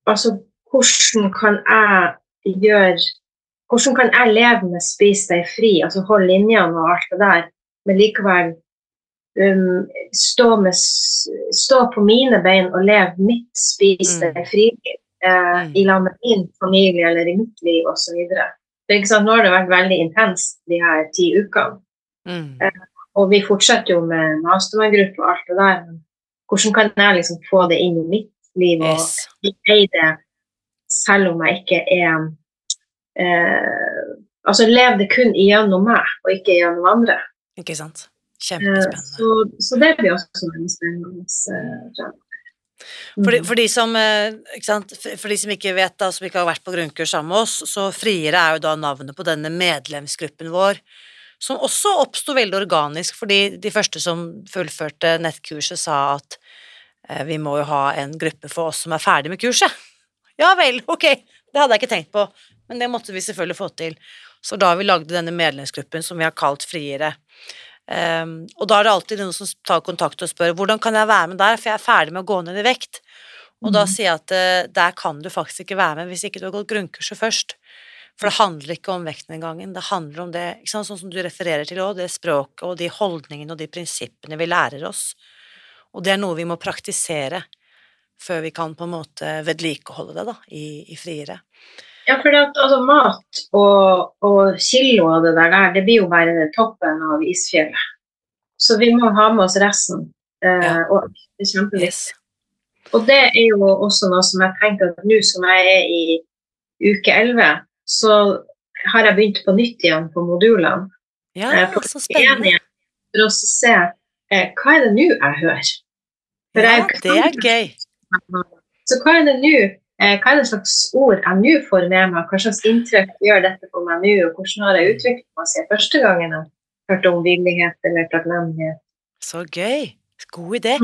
Altså, hvordan kan jeg gjøre Hvordan kan jeg leve med spis deg fri, altså holde linjene og alt det der, men likevel um, stå, med, stå på mine bein og leve mitt spis Mm. friliv fri-liv eh, Mm. i lag med min familie eller i mitt liv osv. Nå har det vært veldig intenst de her ti ukene. Mm. Og vi fortsetter jo med mastermind-gruppe og alt det der. Hvordan kan jeg liksom få det inn i mitt liv og eie det selv om jeg ikke er uh, Altså lev det kun igjennom meg, og ikke igjennom andre. Ikke sant? Eh, Kjempespennende. så, så det blir også en spennende. eh. For de, Mm. for, de som, eh, sant? For- de som ikke vet, da, som ikke har vært på grunnkurs sammen med oss, så Friere er jo da navnet på denne medlemsgruppen vår, som også oppsto veldig organisk, fordi de første som fullførte nettkurset, sa at eh, vi må jo ha en gruppe for oss som er ferdig med kurset. [laughs] Ja vel, ok, det hadde jeg ikke tenkt på, men det måtte vi selvfølgelig få til. Så da har vi lagd denne medlemsgruppen som vi har kalt Friere. Um, og da er det alltid noen som tar kontakt og spør hvordan kan jeg være med der, for jeg er ferdig med å gå ned i vekt. Og da Mhm. sier jeg at uh, der kan du faktisk ikke være med hvis ikke du har gått grunnkurset først. For det handler ikke om vekten engang, det handler om det, ikke sant, sånn som du refererer til òg, det språket og de holdningene og de prinsippene vi lærer oss. Og det er noe vi må praktisere før vi kan på en måte vedlikeholde det da, i, i friere. Ja, for at, altså, mat og, og kilo av det der, det blir jo bare toppen av isfjellet. Så vi må ha med oss resten. Eh, og det er kjempeviktig. Og det er jo også noe som jeg tenker at nå som jeg er i uke 11, så har jeg begynt på nytt igjen på modulene. Ja, Eh, på så spennende. igjen, For å se eh, hva er det nå jeg hører. For Ja, jeg, det er gøy. Så hva er det nå? Eh, hva er det slags ord jeg nå får med meg? Hva slags inntrykk gjør dette på meg nå? Og hvordan har jeg utviklet meg siden første gangen jeg hørte om villighet eller takknemlighet? Så gøy. God idé.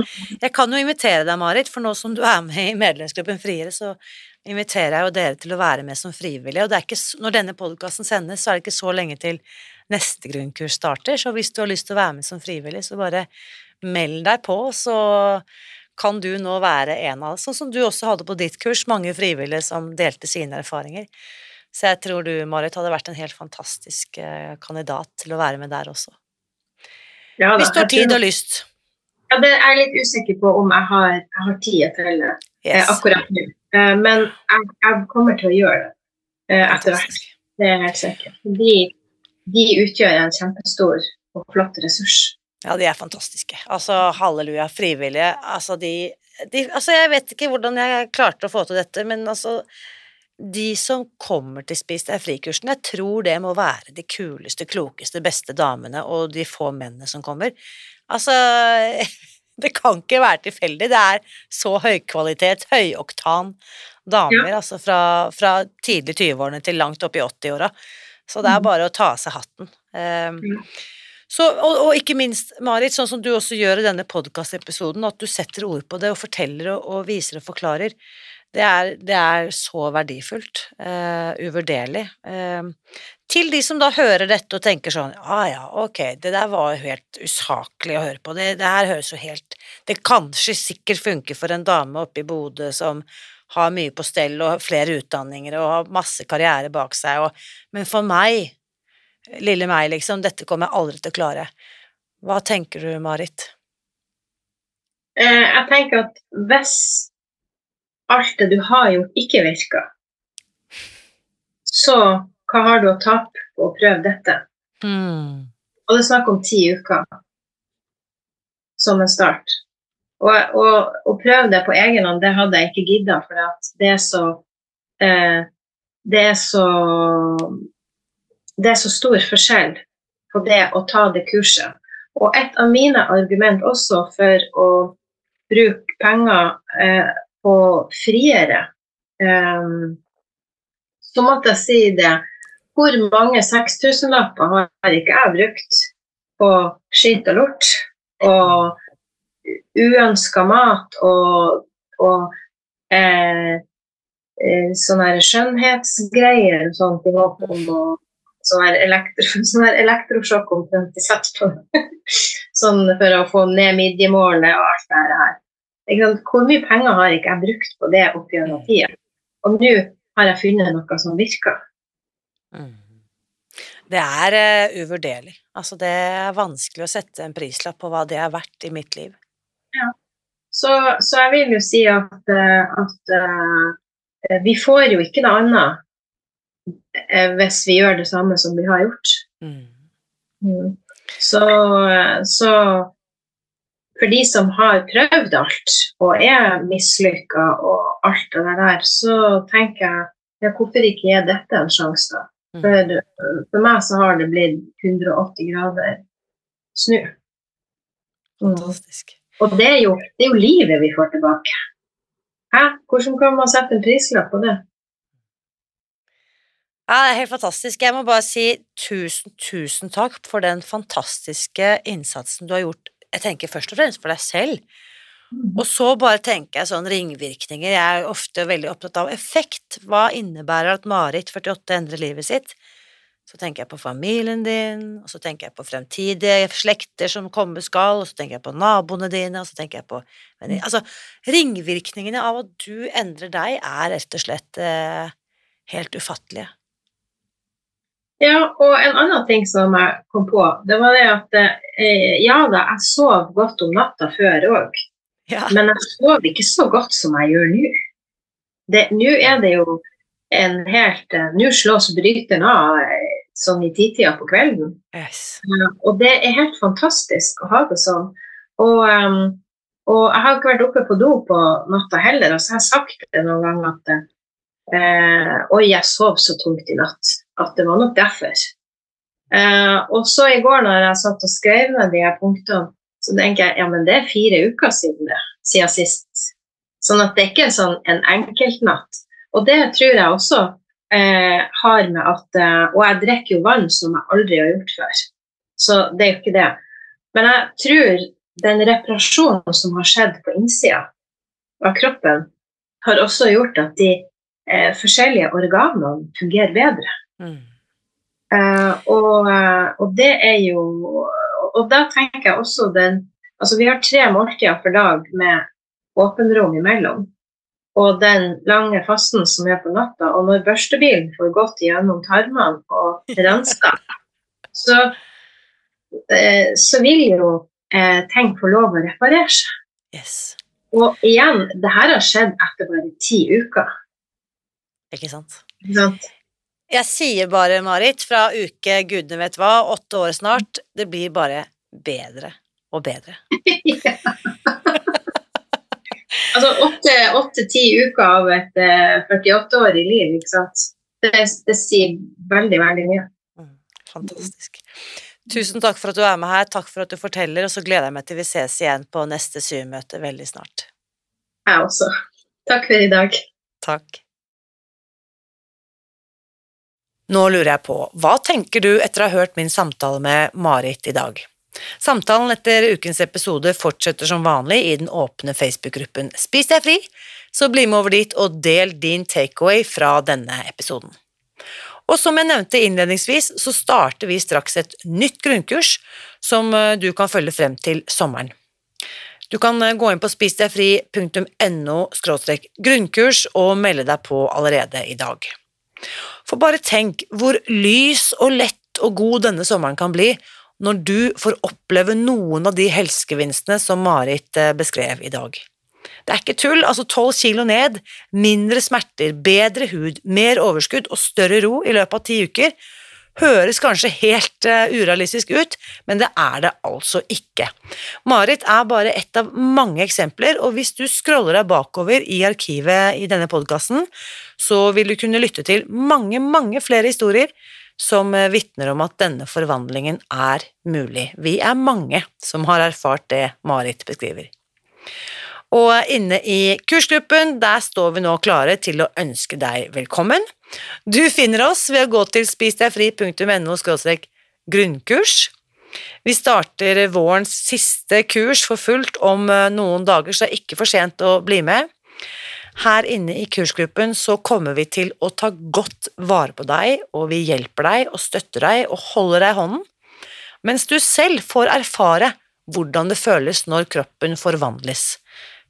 Jeg kan jo invitere deg, Marit, for nå som du er med i medlemsgruppen Friere, så inviterer jeg jo dere til å være med som frivillige. Og ikke, når denne podkasten sendes, så er det ikke så lenge til neste grunnkurs starter. Så hvis du har lyst til å være med som frivillig, så bare meld deg på, så kan du nå være en av Sånn som du også hadde på ditt kurs, mange frivillige som delte sine erfaringer. Så jeg tror du, Marit, hadde vært en helt fantastisk eh, kandidat til å være med der også. Ja, da, Hvis du har tid og lyst. Ja, det er jeg litt usikker på om jeg har, jeg har tid til det eh, Yes. akkurat nå. Eh, men jeg, jeg kommer til å gjøre det etter hvert. Det er jeg helt sikkert. De, de utgjør en kjempestor og flott ressurs. Ja, de er fantastiske. Altså, halleluja, frivillige. Altså, de, de Altså, jeg vet ikke hvordan jeg klarte å få til dette, men altså De som kommer til Spis deg fri-kursen, jeg tror det må være de kuleste, klokeste, beste damene og de få mennene som kommer. Altså [laughs] Det kan ikke være tilfeldig. Det er så høykvalitet, høyoktan damer, altså fra, fra tidlig 20-årene til langt opp i 80-åra. Så det er Mhm. bare å ta av seg hatten. Um, Ja. Så, og, og ikke minst, Marit, sånn som du også gjør i denne podkastepisoden, at du setter ord på det og forteller og, og viser og forklarer, det er, det er så verdifullt. Uh, uvurderlig. Uh, til de som da hører dette og tenker sånn ah ja, ok, det der var jo helt usaklig å høre på, det, det her høres jo helt Det kanskje sikkert funker for en dame oppe i Bodø som har mye på stell og flere utdanninger og har masse karriere bak seg, og, men for meg lille meg, liksom, dette kommer jeg aldri til å klare. Hva tenker du, Marit? Eh, jeg tenker at hvis alt det du har gjort, ikke virker, så hva har du å tape på å prøve dette? Mm. Og det er snakk om ti uker som en start. Og, og, å prøve det på egen hånd, det hadde jeg ikke gidda, for at det er så eh, Det er så Det er så stor forskjell på det å ta det kurset. Og et av mine argument også for å bruke penger eh, på friere eh, Så måtte jeg si det. Hvor mange 6000-lapper har ikke jeg brukt på skitt og lort? Og uønska mat og, og eh, eh, sånne skjønnhetsgreier og sånt i håp Sånn her elektro, [laughs] sånn her elektrosjokk omtrent i sett på. [laughs] sånn for å få ned midjemålet og alt det her. Hvor mye penger har ikke jeg brukt på det opp gjennom tida? Og nå har jeg funnet noe som virker. Mm. Det er uh, uvurderlig. Altså, det er vanskelig å sette en prislapp på hva det er verdt i mitt liv. Så, så jeg vil jo si at, eh, at uh, vi får jo ikke noe annet hvis vi gjør det samme som vi har gjort. Mm. Mm. Så, så for de som har prøvd alt og er mislykka og alt det der, så tenker jeg ja, hvorfor ikke gi dette en sjanse, da? Mm. For, for meg så har det blitt 180 grader snu. Mm. Fantastisk. Og det er, jo, det er jo livet vi får tilbake. Hæ? Hvordan kan man sette en prislapp på det? Ja, det er helt fantastisk. Jeg må bare si tusen, tusen takk for den fantastiske innsatsen du har gjort. Jeg tenker først og fremst for deg selv. Og så bare tenker jeg sånn ringvirkninger. Jeg er ofte veldig opptatt av effekt. Hva innebærer at Marit, 48, endrer livet sitt? så tenker jeg på familien din, og så tenker jeg på fremtidige slekter som komme skal, og så tenker jeg på naboene dine, og så tenker jeg på Altså, ringvirkningene av at du endrer deg, er rett og slett eh, helt ufattelige. Ja, og en annen ting som jeg kom på, det var det at eh, ja da, jeg sov godt om natta før òg, Ja. men jeg sov ikke så godt som jeg gjør nå. Nå er det jo en helt eh, Nå slås bryteren av eh, sånn i titida på kvelden. Yes. Ja, og det er helt fantastisk å ha det sånn. Og, um, og jeg har ikke vært oppe på do på natta heller, og så har jeg sagt det noen ganger at eh, Oi, jeg sov så tungt i natt. At det var nok derfor. Eh, og så i går når jeg satt og skrev ned de her punktene, så tenker jeg ja, men det er fire uker siden det, siden sist. Sånn at det er ikke sånn en enkeltnatt. Og det tror jeg også eh, har med at eh, Og jeg drikker jo vann som jeg aldri har gjort før. Så det er jo ikke det. Men jeg tror den reparasjonen som har skjedd på innsida av kroppen, har også gjort at de eh, forskjellige organene fungerer bedre. Mm. Eh, og, eh, og det er jo Og da tenker jeg også den Altså, vi har tre måltider for dag med åpenrom imellom. Og den lange fasten som er på natta. Og når børstebilen får gått gjennom tarmene og renska, [laughs] så, uh, så vil jo uh, ting få lov å reparere seg. Yes. Og igjen, det her har skjedd etter bare ti uker. Ikke sant? Ikke sant? Jeg sier bare, Marit, fra uke gudene vet hva, åtte år snart, det blir bare bedre og bedre. [laughs] Altså åtte-ti uker av et eh, 48-årig liv, ikke sant. Det, det sier veldig, veldig mye. Mm, Fantastisk. Tusen takk for at du er med her, takk for at du forteller, og så gleder jeg meg til vi ses igjen på neste Syv-møte veldig snart. Jeg også. Takk for i dag. Takk. Nå lurer jeg på, hva tenker du etter å ha hørt min samtale med Marit i dag? Samtalen etter ukens episode fortsetter som vanlig i den åpne Facebook-gruppen Spis deg fri, så bli med over dit og del din takeaway fra denne episoden. Og som jeg nevnte innledningsvis, så starter vi straks et nytt grunnkurs som eh, du kan følge frem til sommeren. Du kan eh, gå inn på spisdegfri.no grunnkurs og melde deg på allerede i dag. For bare tenk hvor lys og lett og god denne sommeren kan bli når du får oppleve noen av de helsegevinstene som Marit eh, beskrev i dag. Det er ikke tull, altså tolv kilo ned, mindre smerter, bedre hud, mer overskudd og større ro i løpet av ti uker høres kanskje helt uh, urealistisk ut, men det er det altså ikke. Marit er bare ett av mange eksempler, og hvis du scroller deg bakover i arkivet i denne podkasten, så vil du kunne lytte til mange, mange flere historier som uh, vitner om at denne forvandlingen er mulig. Vi er mange som har erfart det Marit beskriver. Og inne i kursgruppen, der står vi nå klare til å ønske deg velkommen. Du finner oss ved å gå til spisdegfri.no grunnkurs. Vi starter vårens siste kurs for fullt om eh, noen dager, så det er ikke for sent å bli med. Her inne i kursgruppen så kommer vi til å ta godt vare på deg, og vi hjelper deg og støtter deg og holder deg i hånden, mens du selv får erfare hvordan det føles når kroppen forvandles,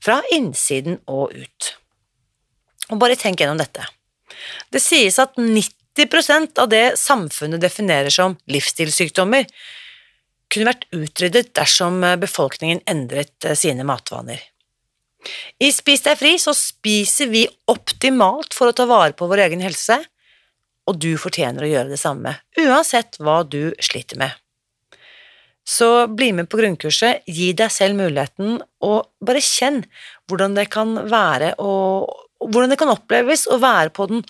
fra innsiden og ut. Og bare tenk gjennom dette. Det sies at 90% av det samfunnet definerer som livsstilssykdommer, kunne vært utryddet dersom befolkningen endret sine matvaner. I Spis deg fri så spiser vi optimalt for å ta vare på vår egen helse, og du fortjener å gjøre det samme, uansett hva du sliter med. Så bli med på grunnkurset, gi deg selv muligheten, og bare kjenn hvordan det kan være og hvordan det kan oppleves å være på den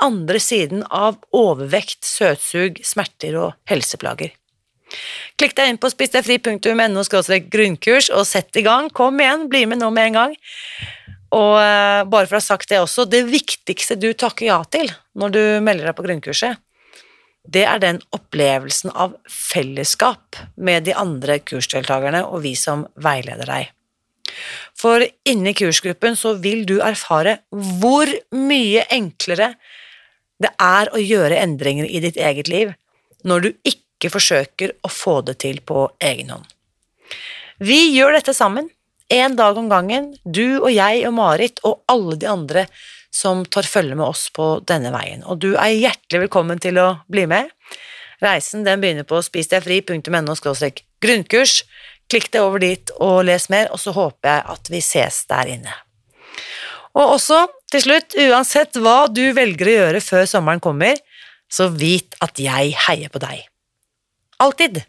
andre siden av overvekt, søtsug, smerter og helseplager. Klikk deg inn på spisdegfri.no grunnkurs og sett i gang. Kom igjen, bli med nå med en gang. Og uh, bare for å ha sagt det også, det viktigste du takker ja til når du melder deg på grunnkurset, det er den opplevelsen av fellesskap med de andre kursdeltakerne og vi som veileder deg. For inni kursgruppen så vil du erfare hvor mye enklere det er å gjøre endringer i ditt eget liv når du ikke forsøker å få det til på egen hånd. Vi gjør dette sammen, en dag om gangen, du og jeg og Marit og alle de andre som tar følge med oss på denne veien, og du er hjertelig velkommen til å bli med. Reisen den begynner på spisdegfri.no grunnkurs. Klikk deg over dit og les mer, og så håper jeg at vi ses der inne. Og også, til slutt, uansett hva du velger å gjøre før sommeren kommer, så vit at jeg heier på deg. Alltid.